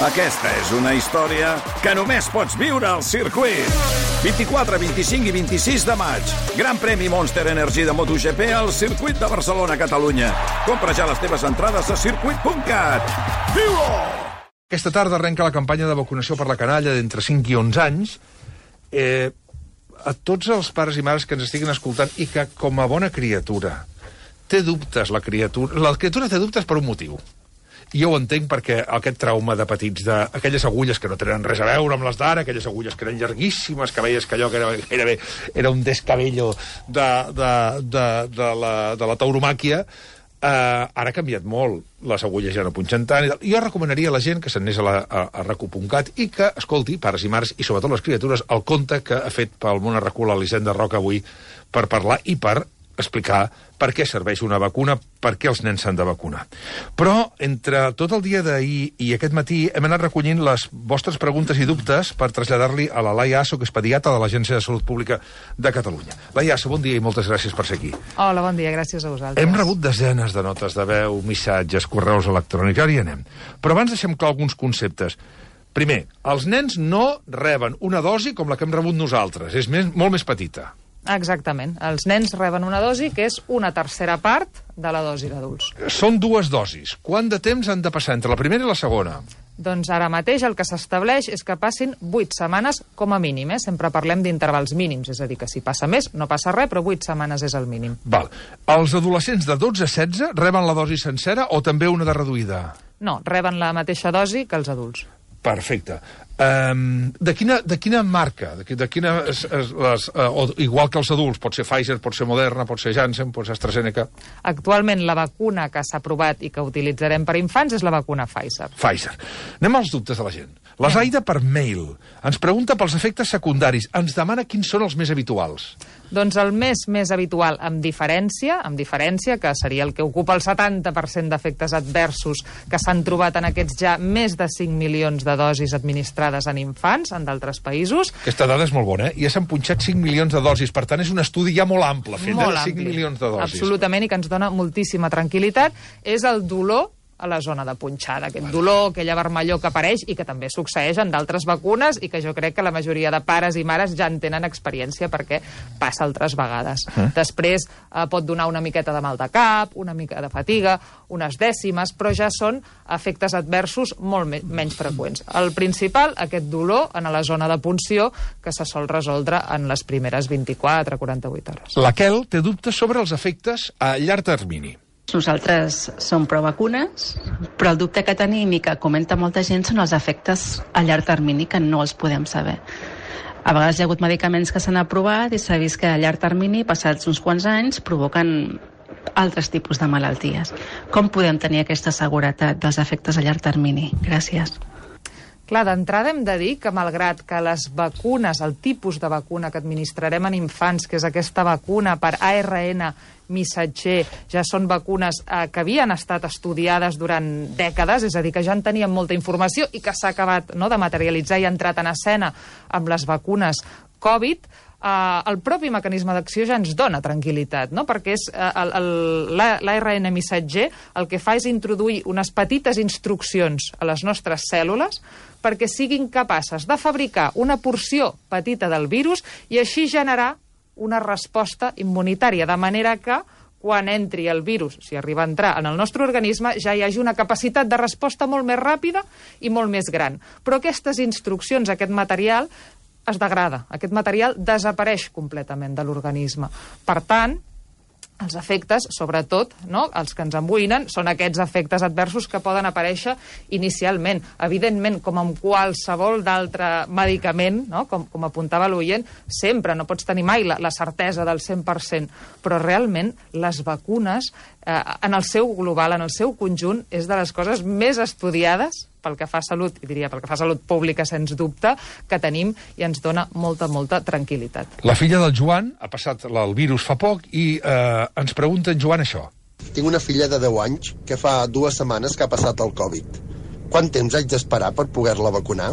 Aquesta és una història que només pots viure al circuit. 24, 25 i 26 de maig. Gran premi Monster Energy de MotoGP al circuit de Barcelona, Catalunya. Compra ja les teves entrades a circuit.cat. Viu-ho! Aquesta tarda arrenca la campanya de vacunació per la canalla d'entre 5 i 11 anys. Eh, a tots els pares i mares que ens estiguin escoltant i que, com a bona criatura, té dubtes la criatura... La criatura té dubtes per un motiu. Jo ho entenc perquè aquest trauma de petits, d'aquelles agulles que no tenen res a veure amb les d'ara, aquelles agulles que eren llarguíssimes, que veies que allò que era, gairebé era un descabello de, de, de, de, la, de la tauromàquia, eh, ara ha canviat molt. Les agulles ja no punxen tant. I tal. Jo recomanaria a la gent que s'anés a, la, a, a recu.cat i que escolti, pares i mares, i sobretot les criatures, el conte que ha fet pel món a recu l'Elisenda Roca avui per parlar i per explicar per què serveix una vacuna, per què els nens s'han de vacunar. Però, entre tot el dia d'ahir i aquest matí, hem anat recollint les vostres preguntes i dubtes per traslladar-li a la Laia Asso, que és pediatra de l'Agència de Salut Pública de Catalunya. Laia Asso, bon dia i moltes gràcies per ser aquí. Hola, bon dia, gràcies a vosaltres. Hem rebut desenes de notes de veu, missatges, correus electrònics, ara hi anem. Però abans deixem clar alguns conceptes. Primer, els nens no reben una dosi com la que hem rebut nosaltres, és més, molt més petita. Exactament. Els nens reben una dosi que és una tercera part de la dosi d'adults. Són dues dosis. Quant de temps han de passar entre la primera i la segona? Doncs ara mateix el que s'estableix és que passin 8 setmanes com a mínim. Eh? Sempre parlem d'intervals mínims, és a dir, que si passa més no passa res, però 8 setmanes és el mínim. Val. Els adolescents de 12 a 16 reben la dosi sencera o també una de reduïda? No, reben la mateixa dosi que els adults. Perfecte. Um, de, quina, de quina marca? De, de quina, es, es, les, uh, o, igual que els adults, pot ser Pfizer, pot ser Moderna, pot ser Janssen, pot ser AstraZeneca... Actualment la vacuna que s'ha aprovat i que utilitzarem per infants és la vacuna Pfizer. Pfizer. Anem als dubtes de la gent. La Zaida per mail ens pregunta pels efectes secundaris. Ens demana quins són els més habituals. Doncs el més més habitual, amb diferència, amb diferència, que seria el que ocupa el 70% d'efectes adversos que s'han trobat en aquests ja més de 5 milions de dosis administrades en infants en d'altres països. Aquesta dada és molt bona, eh? Ja s'han punxat 5 milions de dosis, per tant és un estudi ja molt ample, fet molt de 5 ampli. milions de dosis. Absolutament, i que ens dona moltíssima tranquil·litat, és el dolor a la zona de punxada, aquest dolor, aquella vermellor que apareix i que també succeeix en d'altres vacunes i que jo crec que la majoria de pares i mares ja en tenen experiència perquè passa altres vegades. Uh. Després eh, pot donar una miqueta de mal de cap, una mica de fatiga, unes dècimes, però ja són efectes adversos molt me menys freqüents. El principal, aquest dolor en la zona de punció que se sol resoldre en les primeres 24-48 hores. La Kel té dubtes sobre els efectes a llarg termini. Nosaltres som pro-vacunes, però el dubte que tenim i que comenta molta gent són els efectes a llarg termini que no els podem saber. A vegades hi ha hagut medicaments que s'han aprovat i s'ha vist que a llarg termini, passats uns quants anys, provoquen altres tipus de malalties. Com podem tenir aquesta seguretat dels efectes a llarg termini? Gràcies. Clar, d'entrada hem de dir que malgrat que les vacunes, el tipus de vacuna que administrarem en infants, que és aquesta vacuna per ARN missatger, ja són vacunes eh, que havien estat estudiades durant dècades, és a dir, que ja en teníem molta informació i que s'ha acabat no, de materialitzar i ha entrat en escena amb les vacunes Covid, Uh, el propi mecanisme d'acció ja ens dona tranquil·litat, no? perquè és la- l'ARN missatger el que fa és introduir unes petites instruccions a les nostres cèl·lules perquè siguin capaces de fabricar una porció petita del virus i així generar una resposta immunitària, de manera que quan entri el virus, si arriba a entrar en el nostre organisme, ja hi hagi una capacitat de resposta molt més ràpida i molt més gran. Però aquestes instruccions, aquest material, es degrada. Aquest material desapareix completament de l'organisme. Per tant, els efectes, sobretot, no, els que ens emboïnen, són aquests efectes adversos que poden aparèixer inicialment. Evidentment, com amb qualsevol d'altre medicament, no, com, com apuntava l'oient, sempre no pots tenir mai la, la certesa del 100%, però realment les vacunes, eh, en el seu global, en el seu conjunt, és de les coses més estudiades pel que fa a salut, i diria pel que fa a salut pública, sens dubte, que tenim i ens dona molta, molta tranquil·litat. La filla del Joan ha passat el virus fa poc i eh, ens pregunta en Joan això. Tinc una filla de 10 anys que fa dues setmanes que ha passat el Covid. Quant temps haig d'esperar per poder-la vacunar?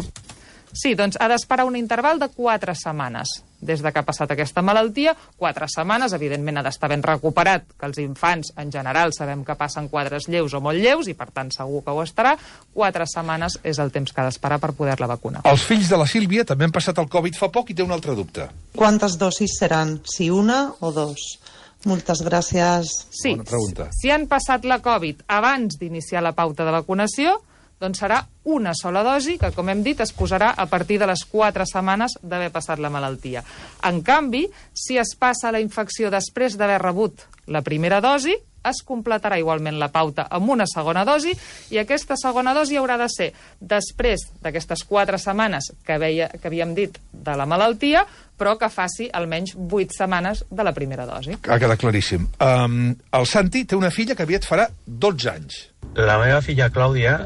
Sí, doncs ha d'esperar un interval de 4 setmanes. Des de que ha passat aquesta malaltia, 4 setmanes, evidentment ha d'estar ben recuperat, que els infants en general sabem que passen quadres lleus o molt lleus, i per tant segur que ho estarà. 4 setmanes és el temps que ha d'esperar per poder-la vacunar. Els fills de la Sílvia també han passat el Covid fa poc i té un altre dubte. ¿Cuántas dosis serán? ¿Si una o dos? Moltes gràcies. Sí, Bona pregunta. si han passat la Covid abans d'iniciar la pauta de vacunació, doncs serà una sola dosi que, com hem dit, es posarà a partir de les 4 setmanes d'haver passat la malaltia. En canvi, si es passa la infecció després d'haver rebut la primera dosi, es completarà igualment la pauta amb una segona dosi i aquesta segona dosi haurà de ser després d'aquestes 4 setmanes que, veia, que havíem dit de la malaltia, però que faci almenys 8 setmanes de la primera dosi. Ha quedat claríssim. Um, el Santi té una filla que aviat farà 12 anys. La meva filla Clàudia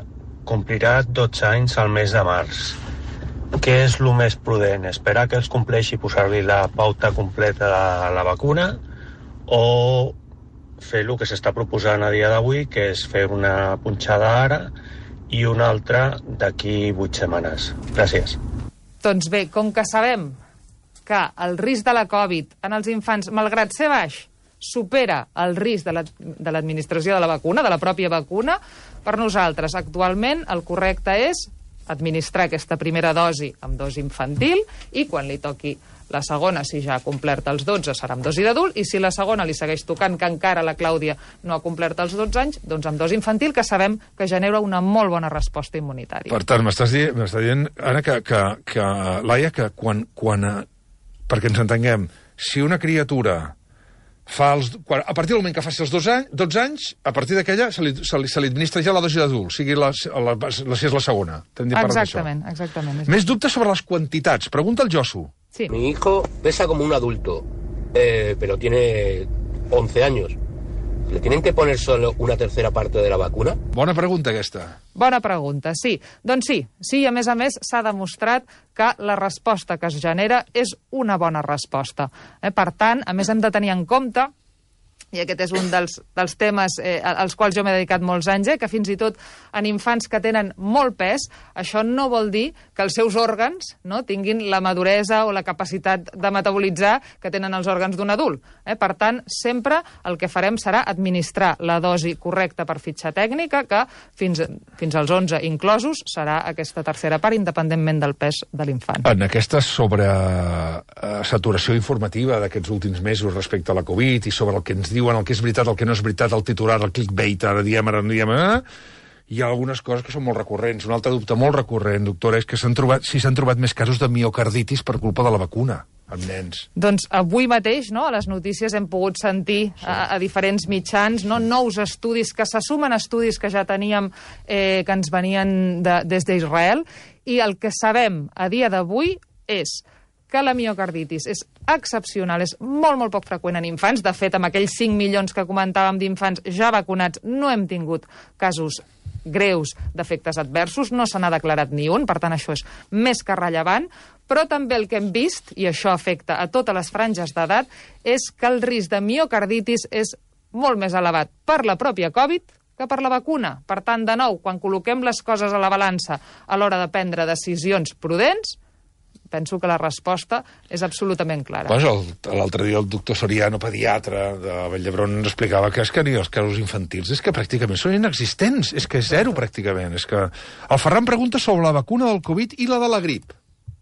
complirà 12 anys al mes de març. Què és el més prudent? Esperar que els compleixi posar-li la pauta completa de la vacuna o fer el que s'està proposant a dia d'avui, que és fer una punxada ara i una altra d'aquí 8 setmanes. Gràcies. Doncs bé, com que sabem que el risc de la Covid en els infants, malgrat ser baix, supera el risc de la- de l'administració de la vacuna, de la pròpia vacuna, per nosaltres actualment el correcte és administrar aquesta primera dosi amb dosi infantil i quan li toqui la segona, si ja ha complert els 12, serà amb dosi d'adult, i si la segona li segueix tocant, que encara la Clàudia no ha complert els 12 anys, doncs amb dosi infantil, que sabem que genera una molt bona resposta immunitària. Per tant, m'estàs di m'estàs dient, Anna, que, que, que Laia, que quan, quan, eh, perquè ens entenguem, si una criatura fa els, quan, a partir del moment que faci els dos anys, 12 anys, a partir d'aquella se, li, se, li, se li administra ja la dosi d'adult, sigui la, la, la, si és la segona. Exactament, exactament. És- Més dubtes sobre les quantitats. Pregunta el Josu. Sí. Mi hijo pesa como un adulto, eh, pero tiene 11 años. ¿Le tienen que poner solo una tercera parte de la vacuna? Bona pregunta, aquesta. Bona pregunta, sí. Doncs sí, sí, a més a més s'ha demostrat que la resposta que es genera és una bona resposta. Eh? Per tant, a més hem de tenir en compte i aquest és un dels, dels temes eh, als quals jo m'he dedicat molts anys, eh, que fins i tot en infants que tenen molt pes, això no vol dir que els seus òrgans no, tinguin la maduresa o la capacitat de metabolitzar que tenen els òrgans d'un adult. Eh? Per tant, sempre el que farem serà administrar la dosi correcta per fitxa tècnica, que fins, fins als 11 inclosos serà aquesta tercera part, independentment del pes de l'infant. En aquesta sobre eh, saturació informativa d'aquests últims mesos respecte a la Covid i sobre el que ens diuen, el que és veritat, el que no és veritat, el titular, el clickbait, ara diem, ara no diem... Eh? Hi ha algunes coses que són molt recurrents. Un altre dubte molt recurrent, doctora, és que s'han trobat, si s'han trobat més casos de miocarditis per culpa de la vacuna en nens. Doncs avui mateix, no, a les notícies hem pogut sentir sí. a, a diferents mitjans no, nous estudis que se sumen a estudis que ja teníem eh, que ens venien de, des d'Israel i el que sabem a dia d'avui és que la miocarditis és excepcional, és molt, molt poc freqüent en infants. De fet, amb aquells 5 milions que comentàvem d'infants ja vacunats no hem tingut casos greus d'efectes adversos, no se n'ha declarat ni un, per tant això és més que rellevant, però també el que hem vist, i això afecta a totes les franges d'edat, és que el risc de miocarditis és molt més elevat per la pròpia Covid que per la vacuna. Per tant, de nou, quan col·loquem les coses a la balança a l'hora de prendre decisions prudents, penso que la resposta és absolutament clara. Pues L'altre dia el doctor Soriano, pediatre de Vall d'Hebron, ens explicava que és que ni els casos infantils és que pràcticament són inexistents, és que és zero pràcticament. És que... El Ferran pregunta sobre la vacuna del Covid i la de la grip.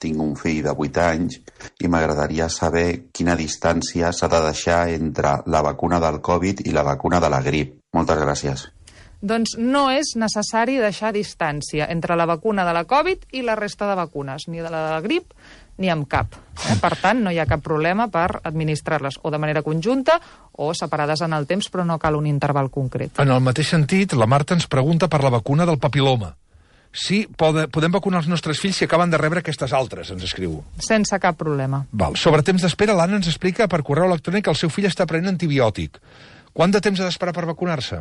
Tinc un fill de 8 anys i m'agradaria saber quina distància s'ha de deixar entre la vacuna del Covid i la vacuna de la grip. Moltes gràcies. Doncs no és necessari deixar distància entre la vacuna de la Covid i la resta de vacunes, ni de la de la grip ni amb cap. Eh? Per tant, no hi ha cap problema per administrar-les o de manera conjunta o separades en el temps, però no cal un interval concret. En el mateix sentit, la Marta ens pregunta per la vacuna del papiloma. Si pode, podem vacunar els nostres fills si acaben de rebre aquestes altres, ens escriu. Sense cap problema. Val. Sobre temps d'espera, l'Anna ens explica per correu electrònic que el seu fill està prenent antibiòtic. Quant de temps ha d'esperar per vacunar-se?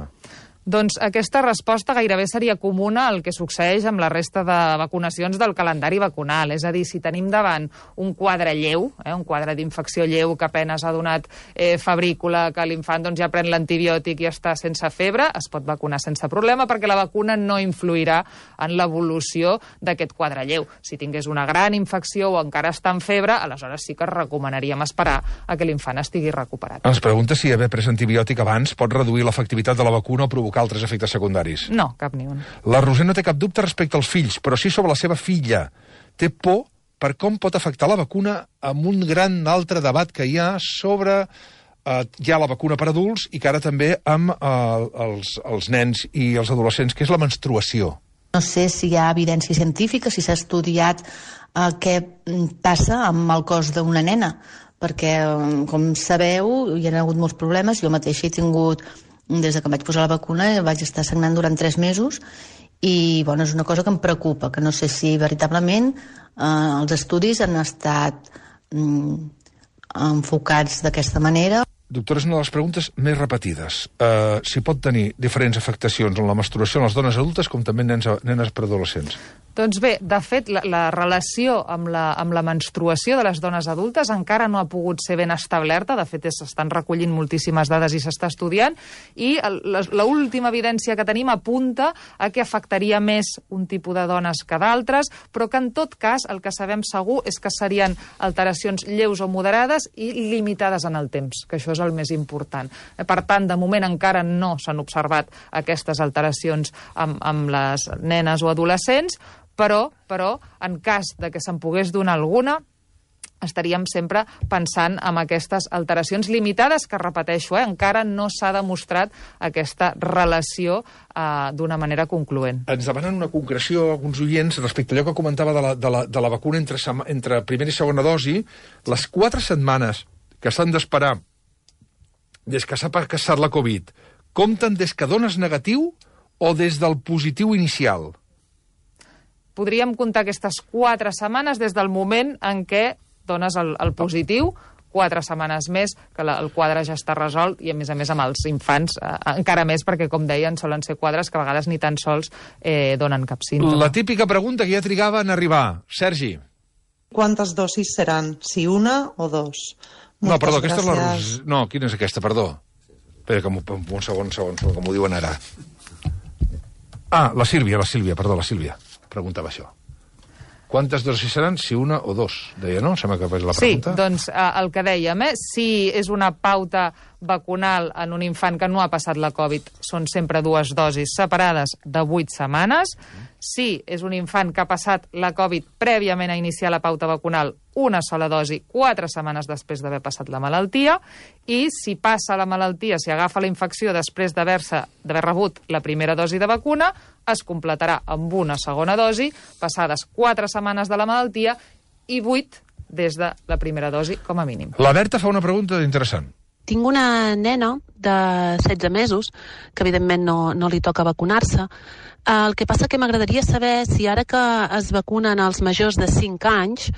Doncs aquesta resposta gairebé seria comuna al que succeeix amb la resta de vacunacions del calendari vacunal. És a dir, si tenim davant un quadre lleu, eh, un quadre d'infecció lleu que apenes ha donat eh, febrícula, que l'infant doncs, ja pren l'antibiòtic i està sense febre, es pot vacunar sense problema perquè la vacuna no influirà en l'evolució d'aquest quadre lleu. Si tingués una gran infecció o encara està en febre, aleshores sí que recomanaríem esperar a que l'infant estigui recuperat. Ens pregunta si haver pres antibiòtic abans pot reduir l'efectivitat de la vacuna o provocar altres efectes secundaris. No, cap ni un. La Roser no té cap dubte respecte als fills, però sí sobre la seva filla. Té por per com pot afectar la vacuna amb un gran altre debat que hi ha sobre eh, ja la vacuna per adults i que ara també amb eh, els, els nens i els adolescents, que és la menstruació. No sé si hi ha evidència científica, si s'ha estudiat eh, què passa amb el cos d'una nena, perquè, eh, com sabeu, hi ha hagut molts problemes. Jo mateixa he tingut des de que em vaig posar la vacuna vaig estar sagnant durant tres mesos i bueno, és una cosa que em preocupa, que no sé si veritablement eh, els estudis han estat mm, enfocats d'aquesta manera. Doctora, és una de les preguntes més repetides. Uh, si pot tenir diferents afectacions en la menstruació en les dones adultes com també en nens, nenes preadolescents. Doncs bé, de fet, la, la relació amb la, amb la menstruació de les dones adultes encara no ha pogut ser ben establerta. De fet, s'estan recollint moltíssimes dades i s'està estudiant. I l'última evidència que tenim apunta a que afectaria més un tipus de dones que d'altres, però que en tot cas el que sabem segur és que serien alteracions lleus o moderades i limitades en el temps, que això és el més important. Per tant, de moment encara no s'han observat aquestes alteracions amb, amb les nenes o adolescents, però, però en cas de que se'n pogués donar alguna, estaríem sempre pensant en aquestes alteracions limitades que, repeteixo, eh, encara no s'ha demostrat aquesta relació eh, d'una manera concloent. Ens demanen una concreció alguns oients respecte a allò que comentava de la, de la, de la vacuna entre, entre primera i segona dosi. Les quatre setmanes que s'han d'esperar des que s'ha passat la Covid, compten des que dones negatiu o des del positiu inicial? podríem comptar aquestes quatre setmanes des del moment en què dones el, el positiu, quatre setmanes més, que la, el quadre ja està resolt, i a més a més amb els infants eh, encara més, perquè com deien, solen ser quadres que a vegades ni tan sols eh, donen cap símptoma. La típica pregunta que ja trigava en arribar. Sergi. Quantes dosis seran? Si una o dos? Moltes no, perdó, aquesta gràcies. és la... No, quina és aquesta, perdó? Espera, que un segon, un segon, segon, com ho diuen ara. Ah, la Sílvia, la Sílvia, perdó, la Sílvia preguntava això. Quantes dosis seran? Si una o dos, deia, no? Sembla que és la pregunta. Sí, doncs eh, el que dèiem, eh? si és una pauta vacunal en un infant que no ha passat la Covid són sempre dues dosis separades de 8 setmanes. Si és un infant que ha passat la Covid prèviament a iniciar la pauta vacunal, una sola dosi 4 setmanes després d'haver passat la malaltia. I si passa la malaltia, si agafa la infecció després d'haver rebut la primera dosi de vacuna, es completarà amb una segona dosi, passades 4 setmanes de la malaltia i 8 des de la primera dosi, com a mínim. La Berta fa una pregunta interessant. Tinc una nena de 16 mesos, que evidentment no, no li toca vacunar-se. El que passa que m'agradaria saber si ara que es vacunen els majors de 5 anys,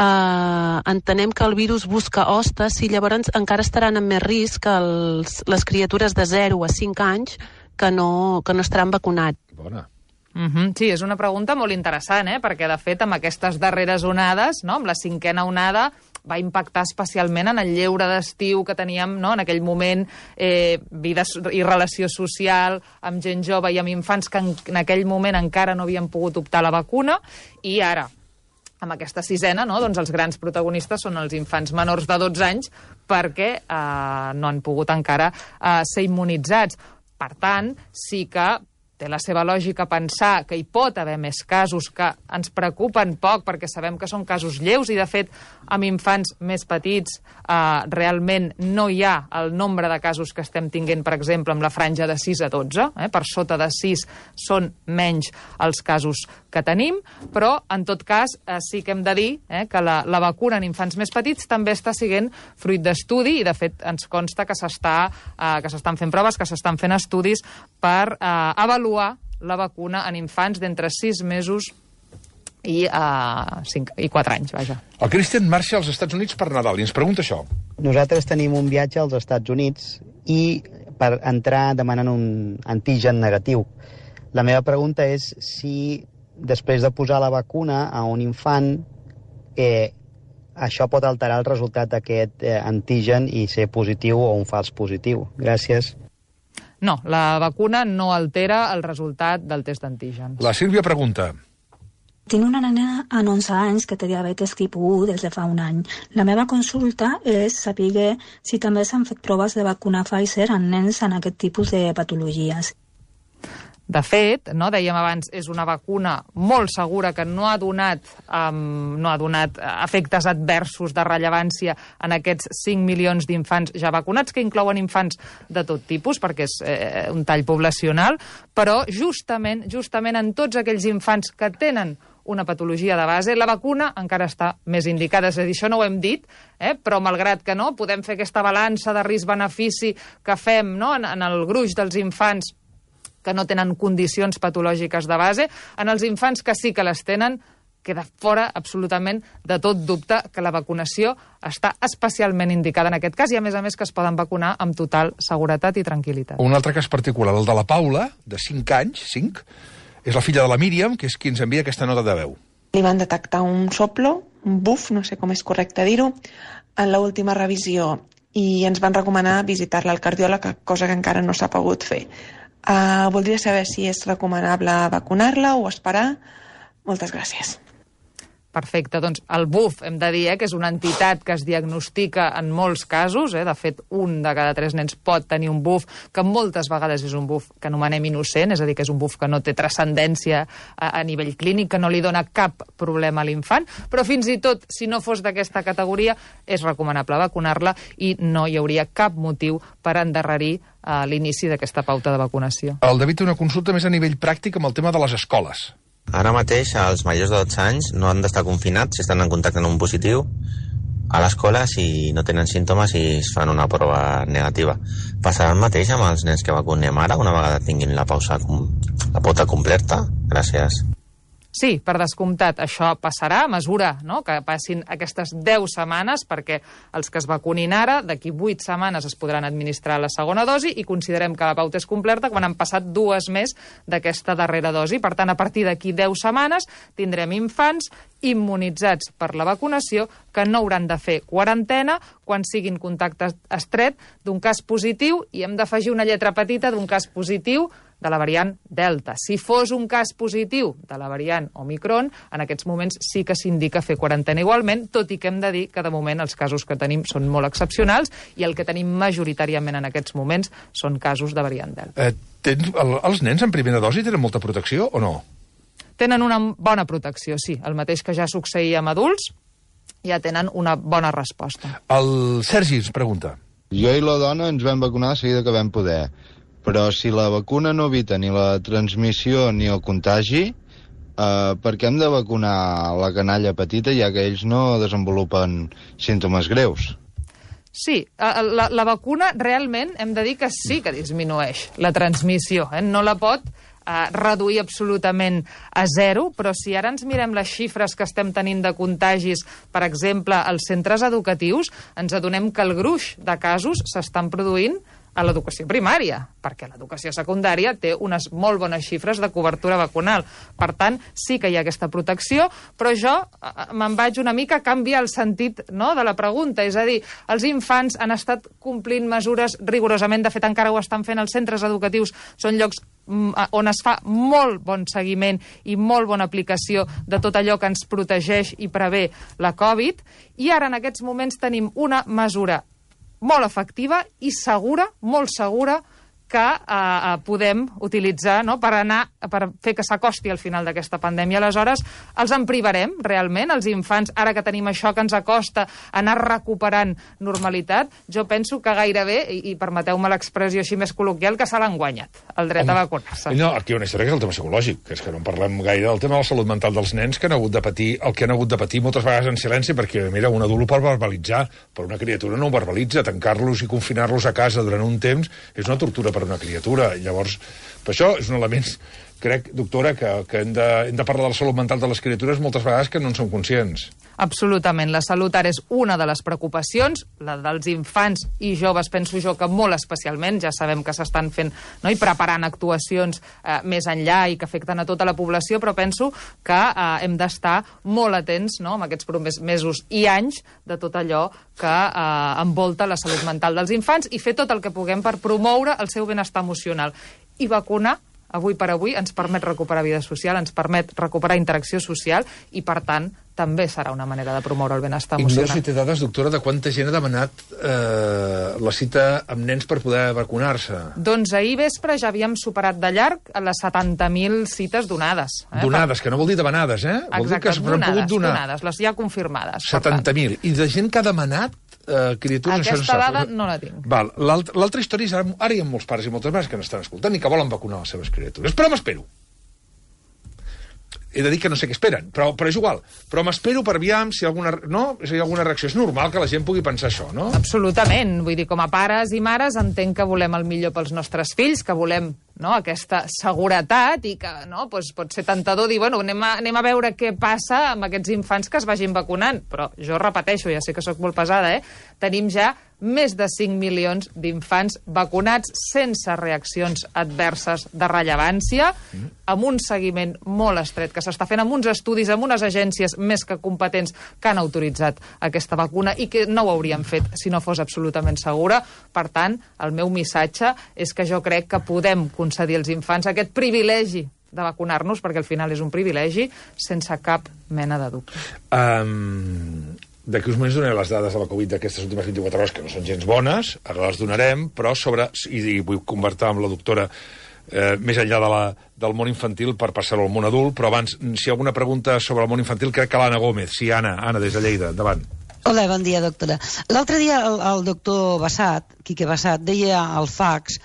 eh, entenem que el virus busca hostes, si llavors encara estaran en més risc que els, les criatures de 0 a 5 anys que no, que no estaran vacunats. Bona. Mm -hmm. Sí, és una pregunta molt interessant, eh? perquè de fet amb aquestes darreres onades, no? amb la cinquena onada, va impactar especialment en el lleure d'estiu que teníem no? en aquell moment, eh, vida i relació social amb gent jove i amb infants que en, en aquell moment encara no havien pogut optar la vacuna, i ara, amb aquesta sisena, no? doncs els grans protagonistes són els infants menors de 12 anys perquè eh, no han pogut encara eh, ser immunitzats. Per tant, sí que té la seva lògica pensar que hi pot haver més casos que ens preocupen poc perquè sabem que són casos lleus i, de fet, amb infants més petits eh, realment no hi ha el nombre de casos que estem tinguent, per exemple, amb la franja de 6 a 12. Eh? Per sota de 6 són menys els casos que tenim, però, en tot cas, eh, sí que hem de dir eh, que la, la vacuna en infants més petits també està siguent fruit d'estudi i, de fet, ens consta que s'estan eh, fent proves, que s'estan fent estudis per eh, avaluar la vacuna en infants d'entre 6 mesos i, uh, 5, i 4 anys, vaja. El Christian marxa als Estats Units per Nadal i ens pregunta això. Nosaltres tenim un viatge als Estats Units i per entrar demanant un antigen negatiu. La meva pregunta és si després de posar la vacuna a un infant eh, això pot alterar el resultat d'aquest eh, antigen i ser positiu o un fals positiu. Gràcies. No, la vacuna no altera el resultat del test d'antígens. La Sílvia pregunta. Tinc una nena a 11 anys que té diabetes tipus 1 des de fa un any. La meva consulta és saber si també s'han fet proves de vacuna Pfizer en nens en aquest tipus de patologies. De fet, no, dèiem abans, és una vacuna molt segura que no ha donat, um, no ha donat efectes adversos de rellevància en aquests 5 milions d'infants ja vacunats, que inclouen infants de tot tipus, perquè és eh, un tall poblacional, però justament, justament en tots aquells infants que tenen una patologia de base, la vacuna encara està més indicada. És a dir, això no ho hem dit, eh? però malgrat que no, podem fer aquesta balança de risc-benefici que fem no? en, en el gruix dels infants que no tenen condicions patològiques de base. En els infants que sí que les tenen, queda fora absolutament de tot dubte que la vacunació està especialment indicada en aquest cas i, a més a més, que es poden vacunar amb total seguretat i tranquil·litat. Un altre cas particular, el de la Paula, de 5 anys, 5, és la filla de la Míriam, que és qui ens envia aquesta nota de veu. Li van detectar un soplo, un buf, no sé com és correcte dir-ho, en l'última revisió i ens van recomanar visitar-la al cardiòleg, cosa que encara no s'ha pogut fer. Uh, voldria saber si és recomanable vacunar-la o esperar. Moltes gràcies. Perfecte, doncs el BUF, hem de dir eh, que és una entitat que es diagnostica en molts casos, eh, de fet un de cada tres nens pot tenir un BUF, que moltes vegades és un BUF que anomenem innocent, és a dir, que és un BUF que no té transcendència a, a nivell clínic, que no li dona cap problema a l'infant, però fins i tot, si no fos d'aquesta categoria, és recomanable vacunar-la i no hi hauria cap motiu per endarrerir eh, l'inici d'aquesta pauta de vacunació. El David té una consulta més a nivell pràctic amb el tema de les escoles. Ara mateix els majors de 12 anys no han d'estar confinats si estan en contacte amb un positiu a l'escola si no tenen símptomes i es fan una prova negativa. Passarà el mateix amb els nens que vacunem ara una vegada tinguin la pausa la pauta completa? Gràcies. Sí, per descomptat, això passarà a mesura no? que passin aquestes 10 setmanes, perquè els que es vacunin ara, d'aquí 8 setmanes es podran administrar la segona dosi i considerem que la pauta és completa quan han passat dues més d'aquesta darrera dosi. Per tant, a partir d'aquí 10 setmanes tindrem infants immunitzats per la vacunació que no hauran de fer quarantena quan siguin contacte estret d'un cas positiu i hem d'afegir una lletra petita d'un cas positiu de la variant Delta. Si fos un cas positiu de la variant Omicron, en aquests moments sí que s'indica fer quarantena igualment, tot i que hem de dir que de moment els casos que tenim són molt excepcionals i el que tenim majoritàriament en aquests moments són casos de variant Delta. Eh, tens, el, els nens en primera dosi tenen molta protecció o no? Tenen una bona protecció, sí. El mateix que ja succeïa amb adults, ja tenen una bona resposta. El Sergi ens pregunta. Jo i la dona ens vam vacunar a seguida que vam poder però si la vacuna no evita ni la transmissió ni el contagi, eh, per què hem de vacunar la canalla petita ja que ells no desenvolupen símptomes greus? Sí, la, la vacuna realment hem de dir que sí que disminueix la transmissió. Eh? No la pot eh, reduir absolutament a zero, però si ara ens mirem les xifres que estem tenint de contagis, per exemple, als centres educatius, ens adonem que el gruix de casos s'estan produint a l'educació primària, perquè l'educació secundària té unes molt bones xifres de cobertura vacunal. Per tant, sí que hi ha aquesta protecció, però jo eh, me'n vaig una mica a canviar el sentit no, de la pregunta. És a dir, els infants han estat complint mesures rigorosament, de fet encara ho estan fent els centres educatius, són llocs mm, on es fa molt bon seguiment i molt bona aplicació de tot allò que ens protegeix i prevé la Covid, i ara en aquests moments tenim una mesura molt efectiva i segura, molt segura, que eh, eh, podem utilitzar no? per anar per fer que s'acosti al final d'aquesta pandèmia. Aleshores, els en privarem, realment, els infants, ara que tenim això que ens acosta, anar recuperant normalitat, jo penso que gairebé, i, i permeteu-me l'expressió així més col·loquial, que se l'han guanyat, el dret Home, a vacunar-se. No, aquí hi ha una història que és el tema psicològic, que és que no en parlem gaire del tema de la salut mental dels nens que han hagut de patir el que han hagut de patir moltes vegades en silenci, perquè, mira, un adult ho pot verbalitzar, però una criatura no ho verbalitza. Tancar-los i confinar-los a casa durant un temps és una tortura per una criatura. Llavors, per això és un element crec, doctora, que, que hem, de, hem de parlar de la salut mental de les criatures moltes vegades que no en som conscients. Absolutament. La salut ara és una de les preocupacions, la dels infants i joves, penso jo que molt especialment, ja sabem que s'estan fent no, i preparant actuacions eh, més enllà i que afecten a tota la població, però penso que eh, hem d'estar molt atents no, en aquests propers mesos i anys de tot allò que eh, envolta la salut mental dels infants i fer tot el que puguem per promoure el seu benestar emocional. I vacunar avui per avui ens permet recuperar vida social, ens permet recuperar interacció social i, per tant, també serà una manera de promoure el benestar emocional. Ignoro si té dades, doctora, de quanta gent ha demanat eh, la cita amb nens per poder vacunar-se. Doncs ahir vespre ja havíem superat de llarg les 70.000 cites donades. Eh? Donades, que no vol dir demanades, eh? Exacte, vol dir que donades, pogut donar. donades, les ja confirmades. 70.000. I de gent que ha demanat eh, criatures... Aquesta dada no la tinc. Val. L'alt- L'altra història és ara, ara hi ha molts pares i moltes mares que n'estan escoltant i que volen vacunar les seves criatures. Però m'espero. He de dir que no sé què esperen, però, però és igual. Però m'espero per aviam si hi alguna, no? si hi ha alguna reacció. És normal que la gent pugui pensar això, no? Absolutament. Vull dir, com a pares i mares entenc que volem el millor pels nostres fills, que volem no, aquesta seguretat i que no, doncs pot ser tentador dir, bueno, anem a, anem a veure què passa amb aquests infants que es vagin vacunant. Però jo repeteixo, ja sé que sóc molt pesada, eh? Tenim ja més de 5 milions d'infants vacunats sense reaccions adverses de rellevància, amb un seguiment molt estret que s'està fent amb uns estudis, amb unes agències més que competents que han autoritzat aquesta vacuna i que no ho haurien fet si no fos absolutament segura. Per tant, el meu missatge és que jo crec que podem concedir als infants aquest privilegi de vacunar-nos, perquè al final és un privilegi, sense cap mena de dubte. Um, D'aquí uns moments donaré les dades de la Covid d'aquestes últimes 24 hores, que no són gens bones, ara les donarem, però sobre... I, i vull convertir amb la doctora eh, més enllà de la, del món infantil per passar-ho al món adult, però abans, si hi ha alguna pregunta sobre el món infantil, crec que l'Anna Gómez. Sí, Anna, Anna, des de Lleida, endavant. Hola, bon dia, doctora. L'altre dia el, el doctor Bassat, Quique Bassat, deia al fax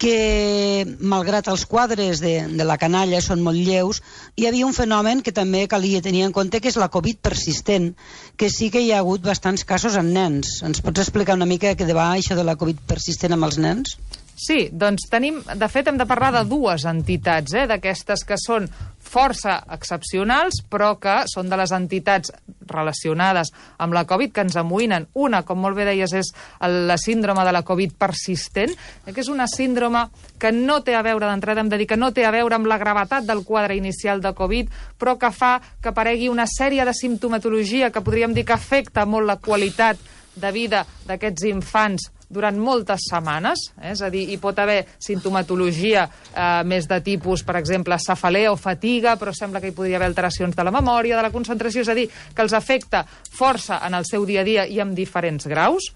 que, malgrat els quadres de, de la canalla són molt lleus, hi havia un fenomen que també calia tenir en compte, que és la Covid persistent, que sí que hi ha hagut bastants casos en nens. Ens pots explicar una mica què va això de la Covid persistent amb els nens? Sí, doncs tenim, de fet hem de parlar de dues entitats, eh, d'aquestes que són força excepcionals, però que són de les entitats relacionades amb la Covid que ens amoïnen. Una, com molt bé deies, és la síndrome de la Covid persistent, eh, que és una síndrome que no té a veure, d'entrada hem de dir que no té a veure amb la gravetat del quadre inicial de Covid, però que fa que aparegui una sèrie de simptomatologia que podríem dir que afecta molt la qualitat de vida d'aquests infants durant moltes setmanes, eh? és a dir, hi pot haver sintomatologia eh, més de tipus, per exemple, cefalea o fatiga, però sembla que hi podria haver alteracions de la memòria, de la concentració, és a dir, que els afecta força en el seu dia a dia i amb diferents graus.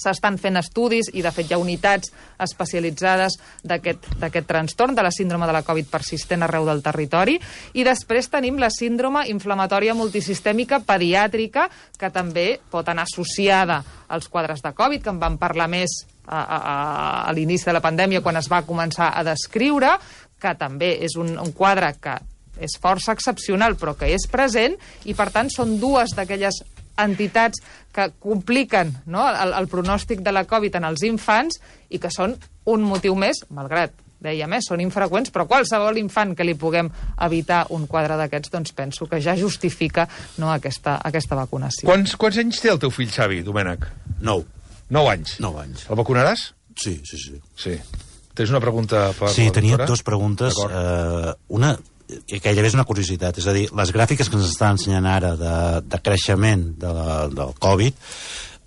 S'estan fent estudis i, de fet, hi ha unitats especialitzades d'aquest trastorn, de la síndrome de la Covid persistent arreu del territori. I després tenim la síndrome inflamatòria multisistèmica pediàtrica, que també pot anar associada als quadres de Covid, que en vam parlar més a, a- a l'inici de la pandèmia, quan es va començar a descriure, que també és un, un quadre que és força excepcional, però que és present, i per tant són dues d'aquelles entitats que compliquen no, el, el pronòstic de la Covid en els infants i que són un motiu més, malgrat dèiem, eh, són infreqüents, però qualsevol infant que li puguem evitar un quadre d'aquests, doncs penso que ja justifica no, aquesta, aquesta vacunació. Quants, quants anys té el teu fill, Xavi, Domènec? Nou. Nou anys? Nou anys. El vacunaràs? Sí, sí, sí. Sí. Tens una pregunta per Sí, tenia dues preguntes. Eh, una, gairebé és una curiositat, és a dir, les gràfiques que ens estan ensenyant ara de, de creixement de la, del Covid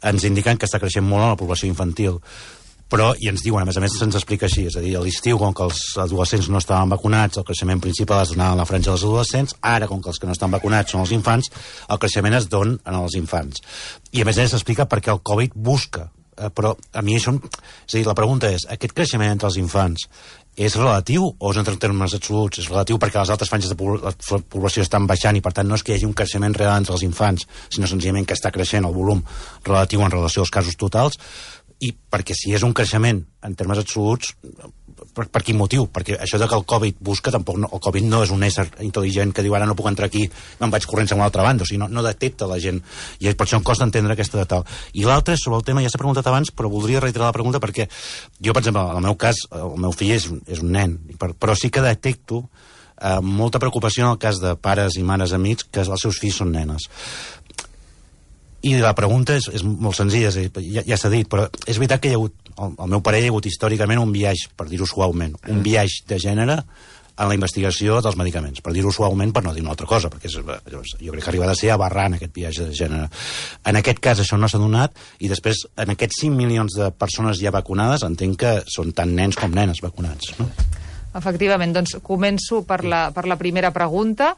ens indiquen que està creixent molt en la població infantil però, i ens diuen, a més a més se'ns explica així, és a dir, a l'estiu, com que els adolescents no estaven vacunats, el creixement principal es donava en la franja dels adolescents, ara, com que els que no estan vacunats són els infants, el creixement es don en els infants. I a més a més s'explica perquè el Covid busca, però a mi això... És a dir, la pregunta és, aquest creixement entre els infants és relatiu o és en termes absoluts? És relatiu perquè les altres franges de pobl- la població estan baixant i per tant no és que hi hagi un creixement real entre els infants, sinó senzillament que està creixent el volum relatiu en relació als casos totals i perquè si és un creixement en termes absoluts, per, per quin motiu? Perquè això de que el Covid busca, tampoc no, el Covid no és un ésser intel·ligent que diu ara no puc entrar aquí, me'n vaig corrents a una altra banda, o sigui, no, no detecta la gent, i per això em costa entendre aquesta de tal. I l'altre, sobre el tema, ja s'ha preguntat abans, però voldria reiterar la pregunta perquè jo, per exemple, en el meu cas, el meu fill és, és un nen, per- però sí que detecto eh, molta preocupació en el cas de pares i mares amics que els seus fills són nenes. I la pregunta és, és molt senzilla, és, ja, ja s'ha dit, però és veritat que hi ha hagut, el, el meu pare hi ha hagut històricament un viatge, per dir-ho suaument, un viatge de gènere en la investigació dels medicaments, per dir-ho suaument, per no dir una altra cosa, perquè és, jo crec que arriba a ser aberrant aquest viatge de gènere. En aquest cas això no s'ha donat, i després, en aquests 5 milions de persones ja vacunades, entenc que són tant nens com nenes vacunats, no? Efectivament, doncs començo per la, per la primera pregunta.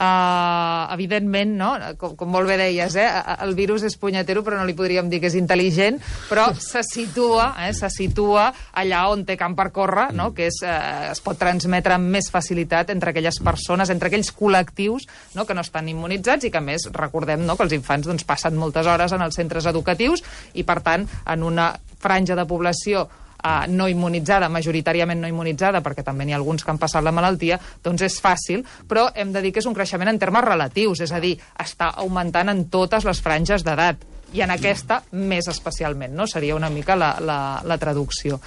Uh, evidentment, no? com, com molt bé deies, eh? el virus és punyetero, però no li podríem dir que és intel·ligent, però se situa, eh? se situa allà on té camp per córrer, no? que és, uh, es pot transmetre amb més facilitat entre aquelles persones, entre aquells col·lectius no? que no estan immunitzats i que, més, recordem no? que els infants doncs, passen moltes hores en els centres educatius i, per tant, en una franja de població uh, no immunitzada, majoritàriament no immunitzada, perquè també n'hi ha alguns que han passat la malaltia, doncs és fàcil, però hem de dir que és un creixement en termes relatius, és a dir, està augmentant en totes les franges d'edat, i en aquesta més especialment, no? Seria una mica la, la, la traducció.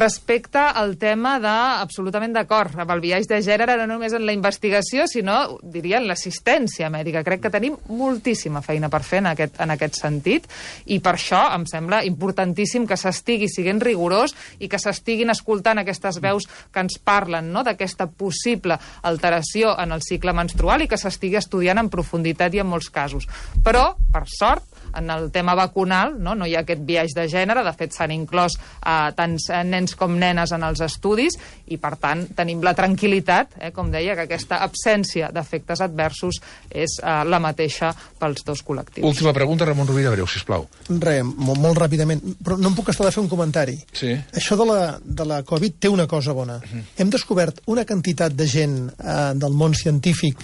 Respecte al tema de, absolutament d'acord, amb el viatge de gènere no només en la investigació, sinó, diria, en l'assistència mèdica. Crec que tenim moltíssima feina per fer en aquest, en aquest sentit, i per això em sembla importantíssim que s'estigui siguent rigorós i que s'estiguin escoltant aquestes veus que ens parlen no?, d'aquesta possible alteració en el cicle menstrual i que s'estigui estudiant en profunditat i en molts casos. Però, per sort, en el tema vacunal, no, no hi ha aquest viatge de gènere, de fet s'han inclòs eh, tants eh, nens com nenes en els estudis i per tant tenim la tranquil·litat, eh, com deia, que aquesta absència d'efectes adversos és eh, la mateixa pels dos col·lectius. Última pregunta, Ramon Rovira, breu, sisplau. Re, molt, molt ràpidament, però no em puc estar de fer un comentari. Sí. Això de la, de la Covid té una cosa bona. Uh -huh. Hem descobert una quantitat de gent eh, del món científic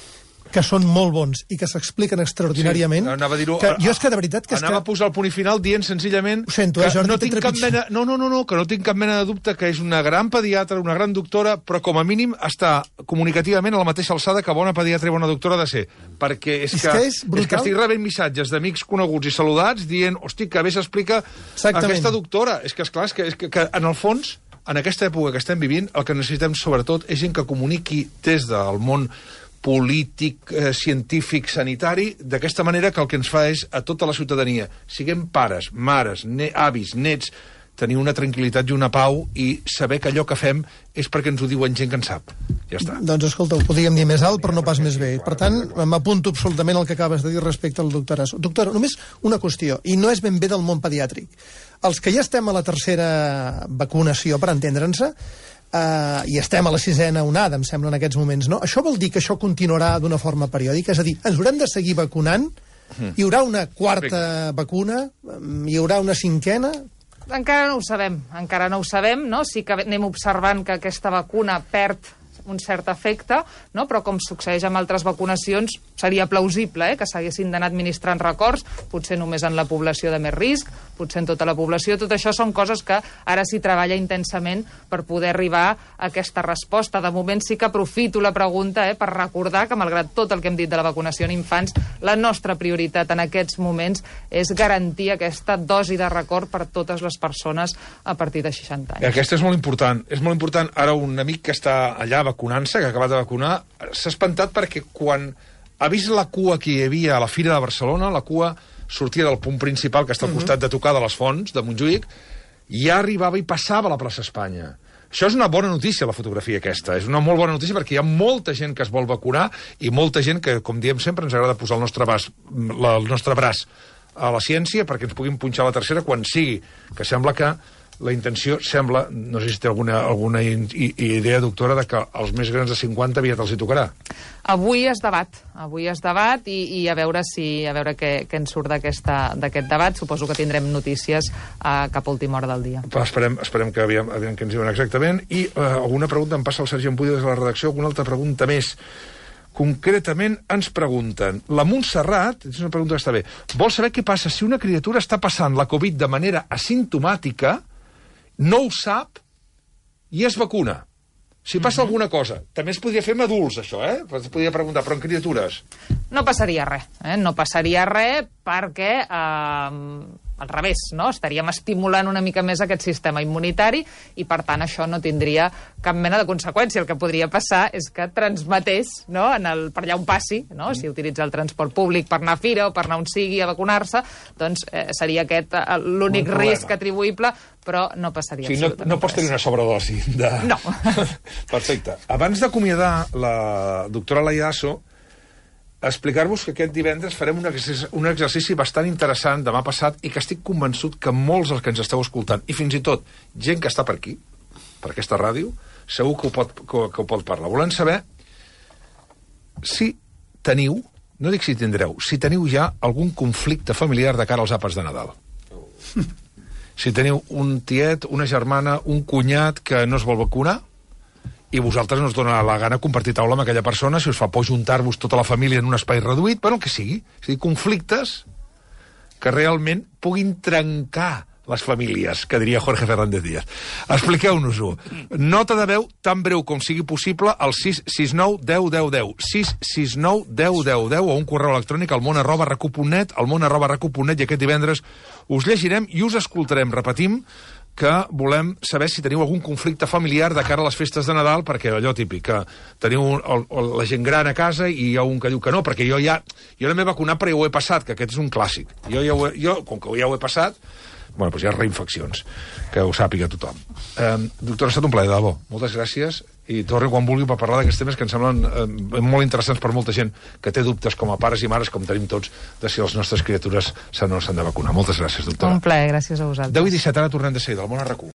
que són molt bons i que s'expliquen extraordinàriament. Sí, anava a dir-ho... que jo és que de veritat que és anava que... a posar el punt i final dient senzillament Ho sento, que eh, Jordi, no tinc cap mena, no, no, no, no, que no tinc cap mena de dubte que és una gran pediatra, una gran doctora, però com a mínim està comunicativament a la mateixa alçada que bona pediatra i bona doctora ha de ser. Perquè és, És que, que és és brutal. que estic rebent missatges d'amics coneguts i saludats dient, hosti, que bé s'explica aquesta doctora. És que, esclar, és que, és que, que en el fons, en aquesta època que estem vivint, el que necessitem sobretot és gent que comuniqui des del món polític, eh, científic, sanitari, d'aquesta manera que el que ens fa és a tota la ciutadania, siguem pares, mares, ne avis, nets, tenir una tranquil·litat i una pau i saber que allò que fem és perquè ens ho diuen gent que en sap. Ja està. Doncs escolta, ho podríem dir més alt, però no pas més bé. Per tant, m'apunto absolutament al que acabes de dir respecte al doctor Asso. Doctor, només una qüestió, i no és ben bé del món pediàtric. Els que ja estem a la tercera vacunació, per entendre'ns, eh, i estem a la sisena onada, em sembla, en aquests moments, no? Això vol dir que això continuarà d'una forma periòdica? És a dir, ens haurem de seguir vacunant? Hi haurà una quarta vacuna? Hi haurà una cinquena? Encara no ho sabem, encara no ho sabem, no? Sí que anem observant que aquesta vacuna perd un cert efecte, no? però com succeeix amb altres vacunacions, seria plausible eh? que s'haguessin d'anar administrant records, potser només en la població de més risc, potser en tota la població. Tot això són coses que ara s'hi treballa intensament per poder arribar a aquesta resposta. De moment sí que aprofito la pregunta eh, per recordar que, malgrat tot el que hem dit de la vacunació en infants, la nostra prioritat en aquests moments és garantir aquesta dosi de record per totes les persones a partir de 60 anys. Aquesta és molt important. És molt important. Ara un amic que està allà vacunant-se, que ha acabat de vacunar, s'ha espantat perquè quan ha vist la cua que hi havia a la Fira de Barcelona, la cua sortia del punt principal, que està al costat de tocar de les Fonts, de Montjuïc, ja arribava i passava a la plaça Espanya. Això és una bona notícia, la fotografia aquesta. És una molt bona notícia perquè hi ha molta gent que es vol vacunar i molta gent que, com diem sempre, ens agrada posar el nostre, braç, la, el nostre braç a la ciència perquè ens puguin punxar la tercera quan sigui. Que sembla que la intenció sembla, no sé si té alguna, alguna idea, doctora, de que els més grans de 50 aviat els hi tocarà. Avui es debat, avui es debat i, i a veure si a veure què, què en surt d'aquest debat. Suposo que tindrem notícies uh, cap a última hora del dia. Però esperem, esperem que aviam, aviam què ens diuen exactament. I uh, alguna pregunta em passa el Sergi Ampudio des de la redacció, alguna altra pregunta més. Concretament ens pregunten, la Montserrat, és una pregunta que està bé, vol saber què passa si una criatura està passant la Covid de manera asimptomàtica, no ho sap i es vacuna. Si passa alguna cosa, també es podria fer amb adults, això, eh? Es podria preguntar, però en criatures. No passaria res, eh? no passaria res perquè, eh, al revés, no? estaríem estimulant una mica més aquest sistema immunitari i, per tant, això no tindria cap mena de conseqüència. El que podria passar és que transmetés no? en el, per allà on passi, no? si utilitza el transport públic per anar a fira o per anar on sigui a vacunar-se, doncs eh, seria aquest eh, l'únic Un risc atribuïble, però no passaria O sigui, no, no pots tenir una sobredosi de... No. Perfecte. Abans d'acomiadar la doctora Laiaso, explicar-vos que aquest divendres farem un exercici, un exercici bastant interessant demà passat i que estic convençut que molts dels que ens esteu escoltant, i fins i tot gent que està per aquí, per aquesta ràdio, segur que ho pot, que, que ho pot parlar. Volem saber si teniu, no dic si tindreu, si teniu ja algun conflicte familiar de cara als àpats de Nadal. Si teniu un tiet, una germana, un cunyat que no es vol vacunar, i vosaltres no us dona la gana compartir taula amb aquella persona, si us fa por juntar-vos tota la família en un espai reduït, bueno, el que sigui. És dir, conflictes que realment puguin trencar les famílies, que diria Jorge Fernández Díaz. Expliqueu-nos-ho. Nota de veu tan breu com sigui possible al 669 10 10 10. 669 10 10 10 o un correu electrònic al món arroba recu.net, al món arroba recu.net i aquest divendres us llegirem i us escoltarem. Repetim, que volem saber si teniu algun conflicte familiar de cara a les festes de Nadal, perquè allò típic, que teniu el, el, la gent gran a casa i hi ha un que diu que no, perquè jo ja... Jo no m'he vacunat, però ja ho he passat, que aquest és un clàssic. Jo, ja ho he, jo com que ja ho he passat, bueno, doncs hi ha reinfeccions, que ho sàpiga tothom. Eh, doctor, ha estat un plaer, de debò. Moltes gràcies i torni quan vulgui per parlar d'aquests temes que em semblen eh, molt interessants per molta gent que té dubtes com a pares i mares, com tenim tots, de si les nostres criatures s'han o no s'han de vacunar. Moltes gràcies, doctora. Un plaer, gràcies a vosaltres. 10 i 17, ara tornem de seguida, al món a RAC1.